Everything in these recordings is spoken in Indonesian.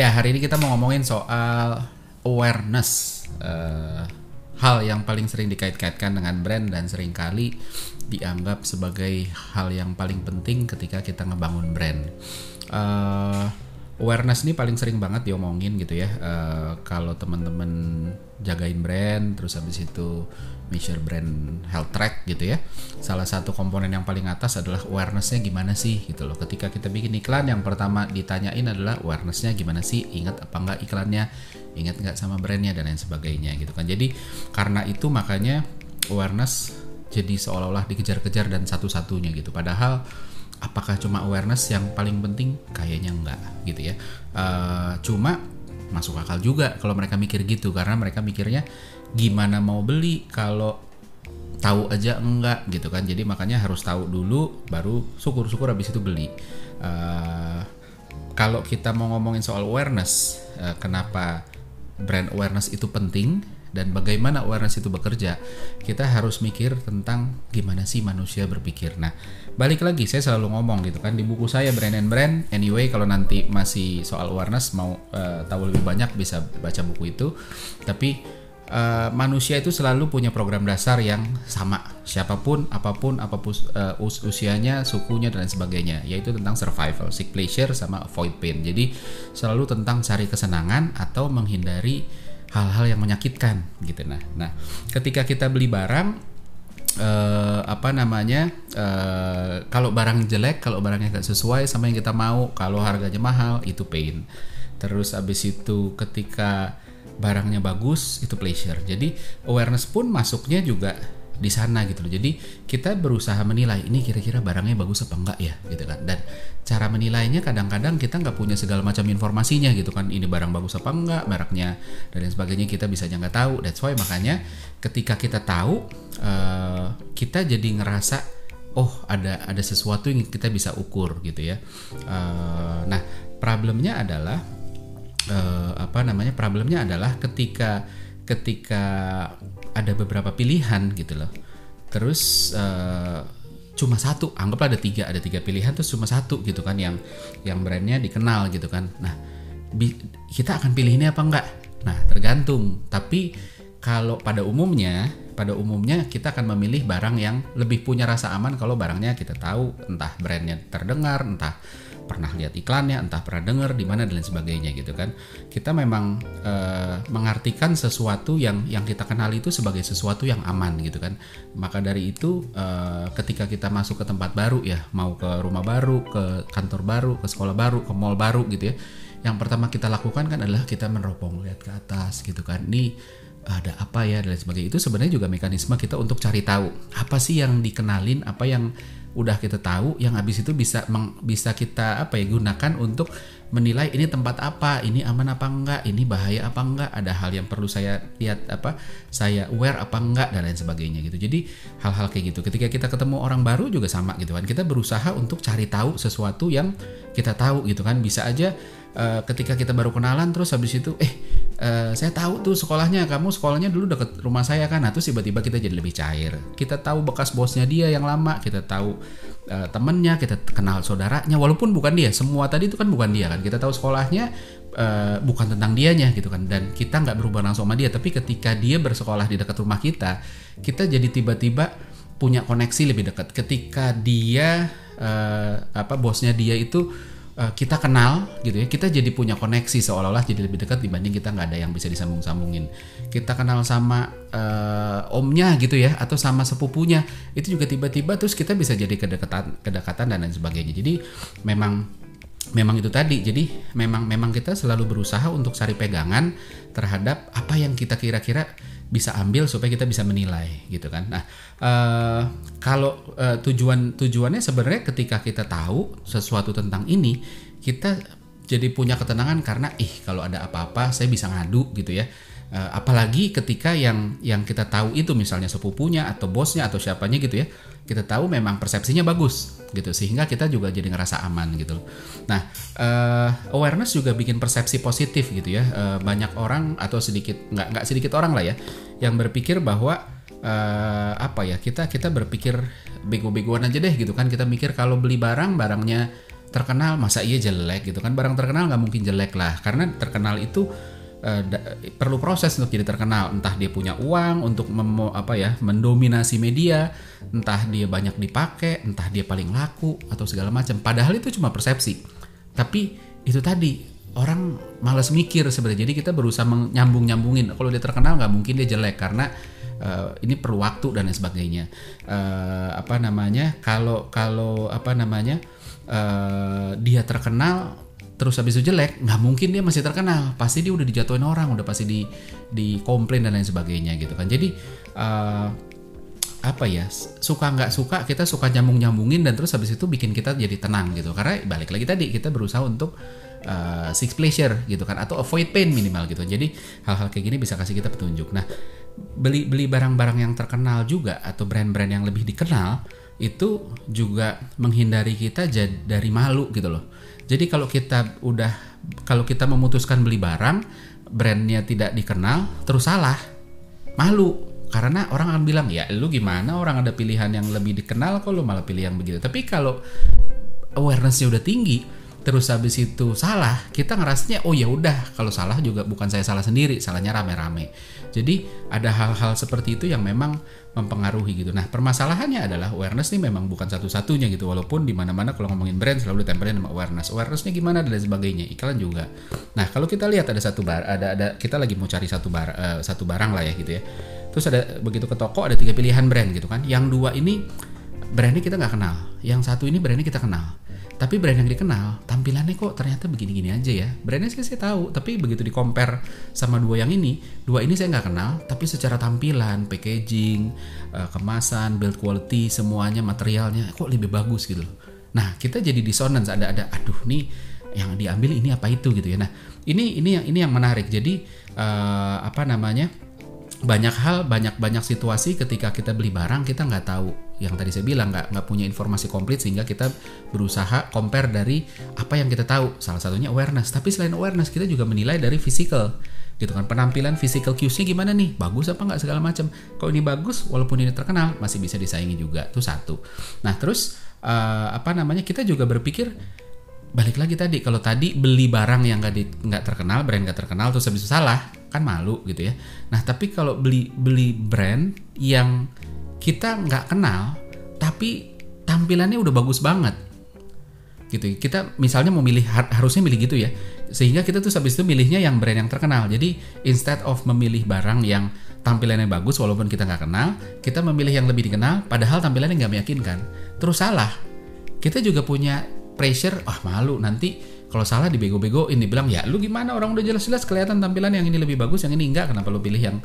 Ya, hari ini kita mau ngomongin soal awareness. Uh, hal yang paling sering dikait-kaitkan dengan brand dan sering kali dianggap sebagai hal yang paling penting ketika kita ngebangun brand. Uh, awareness ini paling sering banget diomongin gitu ya. Uh, kalau teman-teman jagain brand, terus habis itu measure brand health track gitu ya. Salah satu komponen yang paling atas adalah awarenessnya gimana sih gitu loh. Ketika kita bikin iklan, yang pertama ditanyain adalah awarenessnya gimana sih, ingat apa enggak iklannya, ingat nggak sama brandnya dan lain sebagainya gitu kan. Jadi karena itu makanya awareness jadi seolah-olah dikejar-kejar dan satu-satunya gitu. Padahal apakah cuma awareness yang paling penting? Kayaknya enggak gitu ya. Uh, cuma masuk akal juga kalau mereka mikir gitu karena mereka mikirnya gimana mau beli kalau tahu aja enggak gitu kan jadi makanya harus tahu dulu baru syukur-syukur habis itu beli uh, kalau kita mau ngomongin soal awareness uh, kenapa brand awareness itu penting dan bagaimana awareness itu bekerja, kita harus mikir tentang gimana sih manusia berpikir. Nah, balik lagi saya selalu ngomong gitu kan di buku saya Brand and Brand. Anyway, kalau nanti masih soal awareness mau uh, tahu lebih banyak bisa baca buku itu. Tapi Uh, manusia itu selalu punya program dasar yang sama siapa pun apa pun apa pun uh, us usianya sukunya dan sebagainya yaitu tentang survival seek pleasure sama avoid pain jadi selalu tentang cari kesenangan atau menghindari hal-hal yang menyakitkan gitu. Nah nah ketika kita beli barang uh, apa namanya uh, kalau barang jelek kalau barangnya nggak sesuai sama yang kita mau kalau harganya mahal itu pain. Terus abis itu ketika barangnya bagus itu pleasure. Jadi awareness pun masuknya juga di sana gitu loh. Jadi kita berusaha menilai ini kira-kira barangnya bagus apa enggak ya gitu kan. Dan cara menilainya kadang-kadang kita nggak punya segala macam informasinya gitu kan. Ini barang bagus apa enggak, mereknya dan lain sebagainya kita bisa nggak tahu. That's why makanya ketika kita tahu uh, kita jadi ngerasa oh ada ada sesuatu yang kita bisa ukur gitu ya. Uh, nah problemnya adalah uh, apa namanya problemnya adalah ketika ketika ada beberapa pilihan gitu loh. Terus uh, cuma satu anggaplah ada tiga ada tiga pilihan terus cuma satu gitu kan yang yang brandnya dikenal gitu kan. Nah kita akan pilih ini apa enggak? Nah tergantung. Tapi kalau pada umumnya pada umumnya kita akan memilih barang yang lebih punya rasa aman kalau barangnya kita tahu entah brandnya terdengar entah pernah lihat iklannya, entah pernah dengar di mana dan lain sebagainya gitu kan. Kita memang e, mengartikan sesuatu yang yang kita kenal itu sebagai sesuatu yang aman gitu kan. Maka dari itu e, ketika kita masuk ke tempat baru ya, mau ke rumah baru, ke kantor baru, ke sekolah baru, ke mall baru gitu ya. Yang pertama kita lakukan kan adalah kita meneropong lihat ke atas gitu kan. Ini ada apa ya dan sebagainya. Itu sebenarnya juga mekanisme kita untuk cari tahu apa sih yang dikenalin, apa yang udah kita tahu yang habis itu bisa meng, bisa kita apa ya gunakan untuk menilai ini tempat apa, ini aman apa enggak, ini bahaya apa enggak, ada hal yang perlu saya lihat apa, saya aware apa enggak dan lain sebagainya gitu. Jadi hal-hal kayak gitu. Ketika kita ketemu orang baru juga sama gitu kan. Kita berusaha untuk cari tahu sesuatu yang kita tahu gitu kan. Bisa aja uh, ketika kita baru kenalan terus habis itu eh uh, saya tahu tuh sekolahnya kamu sekolahnya dulu deket rumah saya kan. Nah terus tiba-tiba kita jadi lebih cair. Kita tahu bekas bosnya dia yang lama kita tahu uh, temennya kita kenal saudaranya walaupun bukan dia. Semua tadi itu kan bukan dia kan. Kita tahu sekolahnya uh, bukan tentang dianya gitu kan. Dan kita nggak berubah langsung sama dia. Tapi ketika dia bersekolah di dekat rumah kita kita jadi tiba-tiba punya koneksi lebih dekat. Ketika dia uh, apa bosnya dia itu Eh, kita kenal gitu ya kita jadi punya koneksi seolah-olah jadi lebih dekat dibanding kita nggak ada yang bisa disambung-sambungin. Kita kenal sama uh, omnya gitu ya atau sama sepupunya. Itu juga tiba-tiba terus kita bisa jadi kedekatan kedekatan dan lain sebagainya. Jadi memang memang itu tadi. Jadi memang memang kita selalu berusaha untuk cari pegangan terhadap apa yang kita kira-kira bisa ambil supaya kita bisa menilai gitu kan. Nah uh, kalau uh, tujuan tujuannya sebenarnya ketika kita tahu sesuatu tentang ini kita jadi punya ketenangan karena ih kalau ada apa-apa saya bisa ngadu gitu ya. Uh, apalagi ketika yang yang kita tahu itu misalnya sepupunya atau bosnya atau siapanya gitu ya kita tahu memang persepsinya bagus gitu. Sehingga kita juga jadi ngerasa aman gitu. Nah uh, awareness juga bikin persepsi positif gitu ya. Uh, banyak orang atau sedikit nggak nggak sedikit orang lah ya yang berpikir bahwa uh, apa ya kita kita berpikir bego-begoan aja deh gitu kan. Kita mikir kalau beli barang barangnya terkenal masa iya jelek gitu kan. Barang terkenal nggak mungkin jelek lah. Karena terkenal itu uh, perlu proses untuk jadi terkenal. Entah dia punya uang untuk memo, apa ya mendominasi media entah dia banyak dipakai entah dia paling laku atau segala macam. Padahal itu cuma persepsi. Tapi itu tadi orang malas mikir sebenarnya. Jadi kita berusaha nyambung nyambungin kalau dia terkenal nggak mungkin dia jelek karena uh, ini perlu waktu dan lain sebagainya. Uh, apa namanya kalau kalau apa namanya uh, dia terkenal terus habis itu jelek nggak mungkin dia masih terkenal. Pasti dia udah dijatuhin orang udah pasti di di komplain dan lain sebagainya gitu kan. Jadi uh, apa ya suka nggak suka kita suka nyambung nyambungin dan terus habis itu bikin kita jadi tenang gitu. Karena balik lagi tadi kita berusaha untuk uh, six pleasure gitu kan atau avoid pain minimal gitu. Jadi hal-hal kayak gini bisa kasih kita petunjuk. Nah beli beli barang-barang yang terkenal juga atau brand-brand yang lebih dikenal itu juga menghindari kita dari malu gitu loh. Jadi kalau kita udah kalau kita memutuskan beli barang brandnya tidak dikenal terus salah malu karena orang akan bilang ya lu gimana orang ada pilihan yang lebih dikenal kok lu malah pilih yang begitu. Tapi kalau awarenessnya udah tinggi terus habis itu salah kita ngerasanya oh ya udah kalau salah juga bukan saya salah sendiri salahnya rame-rame. Jadi ada hal-hal seperti itu yang memang mempengaruhi gitu. Nah permasalahannya adalah awareness ini memang bukan satu-satunya gitu. Walaupun di mana-mana kalau ngomongin brand selalu ditempelin sama awareness. Awarenessnya gimana dan sebagainya iklan juga. Nah kalau kita lihat ada satu bar ada ada kita lagi mau cari satu bar uh, satu barang lah ya gitu ya. Terus ada begitu ke toko ada tiga pilihan brand gitu kan. Yang dua ini brandnya kita nggak kenal. Yang satu ini brandnya kita kenal tapi brand yang dikenal tampilannya kok ternyata begini-gini aja ya. Brandnya sih saya tahu tapi begitu di compare sama dua yang ini dua ini saya nggak kenal tapi secara tampilan packaging uh, kemasan build quality semuanya materialnya kok lebih bagus gitu nah kita jadi dissonance ada ada aduh nih yang diambil ini apa itu? gitu ya. Nah ini ini yang ini yang menarik. Jadi uh, apa namanya banyak hal banyak banyak situasi ketika kita beli barang kita nggak tahu yang tadi saya bilang nggak nggak punya informasi komplit sehingga kita berusaha compare dari apa yang kita tahu. Salah satunya awareness. Tapi selain awareness kita juga menilai dari physical. Gitu kan penampilan physical cues-nya gimana nih? Bagus apa nggak segala macam. Kalau ini bagus walaupun ini terkenal masih bisa disaingi juga. Itu satu. Nah terus uh, apa namanya kita juga berpikir balik lagi tadi kalau tadi beli barang yang nggak nggak terkenal brand nggak terkenal terus habis itu salah kan malu gitu ya. Nah tapi kalau beli beli brand yang kita nggak kenal tapi tampilannya udah bagus banget. Gitu kita misalnya mau milih harusnya milih gitu ya. Sehingga kita tuh habis itu milihnya yang brand yang terkenal. Jadi instead of memilih barang yang tampilannya bagus walaupun kita nggak kenal kita memilih yang lebih dikenal padahal tampilannya nggak meyakinkan. Terus salah. Kita juga punya pressure ah malu nanti kalau salah dibego-begoin dibilang ya lu gimana? Orang udah jelas-jelas kelihatan tampilan yang ini lebih bagus yang ini enggak. Kenapa lu pilih yang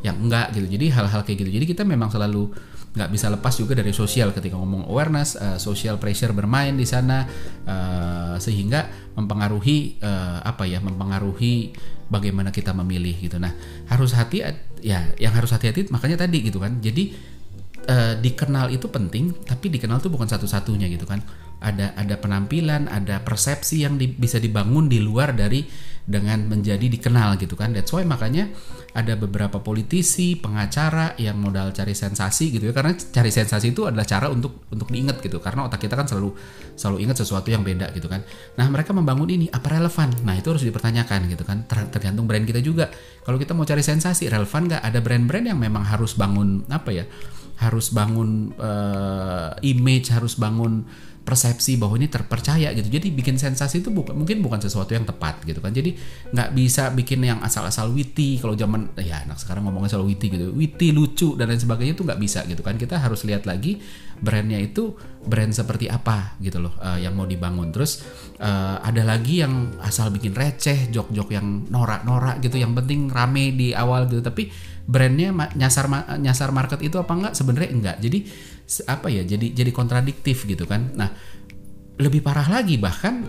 yang enggak gitu. Jadi hal-hal kayak gitu. Jadi kita memang selalu nggak bisa lepas juga dari sosial ketika ngomong awareness uh, social pressure bermain di sana uh, sehingga mempengaruhi uh, apa ya mempengaruhi bagaimana kita memilih gitu. Nah harus hati ya yang harus hati-hati makanya tadi gitu kan. Jadi uh, dikenal itu penting tapi dikenal tuh bukan satu-satunya gitu kan. Ada ada penampilan, ada persepsi yang di, bisa dibangun di luar dari dengan menjadi dikenal gitu kan. That's why makanya ada beberapa politisi, pengacara yang modal cari sensasi gitu ya karena cari sensasi itu adalah cara untuk untuk diingat gitu karena otak kita kan selalu selalu ingat sesuatu yang beda gitu kan. Nah, mereka membangun ini apa relevan? Nah, itu harus dipertanyakan gitu kan. Tergantung brand kita juga. Kalau kita mau cari sensasi, relevan nggak? Ada brand-brand yang memang harus bangun apa ya? Harus bangun uh, image harus bangun persepsi bahwa ini terpercaya gitu. Jadi bikin sensasi itu bukan mungkin bukan sesuatu yang tepat gitu kan. Jadi nggak bisa bikin yang asal-asal witty kalau zaman ya anak sekarang ngomongnya soal witty gitu. Witty lucu dan lain sebagainya itu nggak bisa gitu kan. Kita harus lihat lagi brandnya itu brand seperti apa gitu loh uh, yang mau dibangun. Terus uh, ada lagi yang asal bikin receh, jok-jok yang norak-norak gitu. Yang penting rame di awal gitu. Tapi brandnya nyasar nyasar market itu apa enggak? Sebenarnya enggak. Jadi apa ya jadi jadi kontradiktif gitu kan nah lebih parah lagi bahkan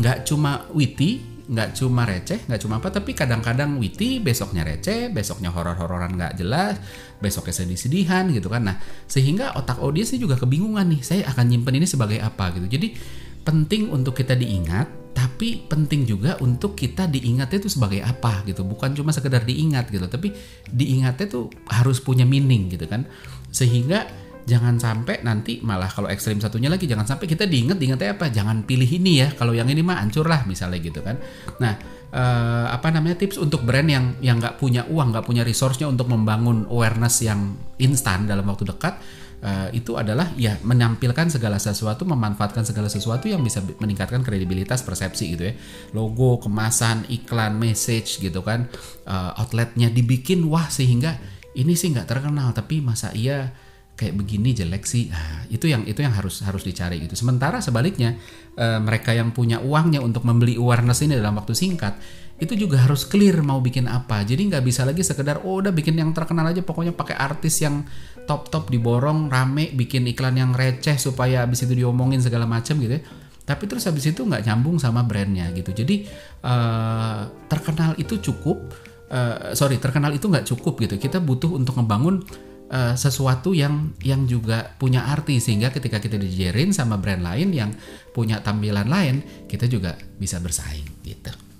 nggak cuma witty nggak cuma receh nggak cuma apa tapi kadang-kadang witty besoknya receh besoknya horor-hororan nggak jelas besoknya sedih-sedihan gitu kan nah sehingga otak audiens juga kebingungan nih saya akan nyimpen ini sebagai apa gitu jadi penting untuk kita diingat tapi penting juga untuk kita diingatnya itu sebagai apa gitu. Bukan cuma sekedar diingat gitu tapi diingatnya tuh harus punya meaning gitu kan. Sehingga jangan sampai nanti malah kalau ekstrim satunya lagi jangan sampai kita diinget diingetnya apa? Jangan pilih ini ya kalau yang ini mah hancur lah misalnya gitu kan. Nah eh, apa namanya tips untuk brand yang yang nggak punya uang nggak punya resource-nya untuk membangun awareness yang instan dalam waktu dekat uh, itu adalah ya menampilkan segala sesuatu, memanfaatkan segala sesuatu yang bisa meningkatkan kredibilitas persepsi gitu ya. Logo, kemasan, iklan, message gitu kan, uh, outletnya dibikin wah sehingga ini sih nggak terkenal tapi masa iya kayak begini jelek sih. Nah, itu yang itu yang harus harus dicari gitu. Sementara sebaliknya e, mereka yang punya uangnya untuk membeli awareness ini dalam waktu singkat itu juga harus clear mau bikin apa. Jadi nggak bisa lagi sekedar oh udah bikin yang terkenal aja pokoknya pakai artis yang top top diborong rame bikin iklan yang receh supaya habis itu diomongin segala macam gitu ya. Tapi terus habis itu nggak nyambung sama brandnya gitu. Jadi e, terkenal itu cukup uh, sorry terkenal itu nggak cukup gitu. Kita butuh untuk ngebangun uh, sesuatu yang yang juga punya arti. Sehingga ketika kita dijerin sama brand lain yang punya tampilan lain kita juga bisa bersaing gitu.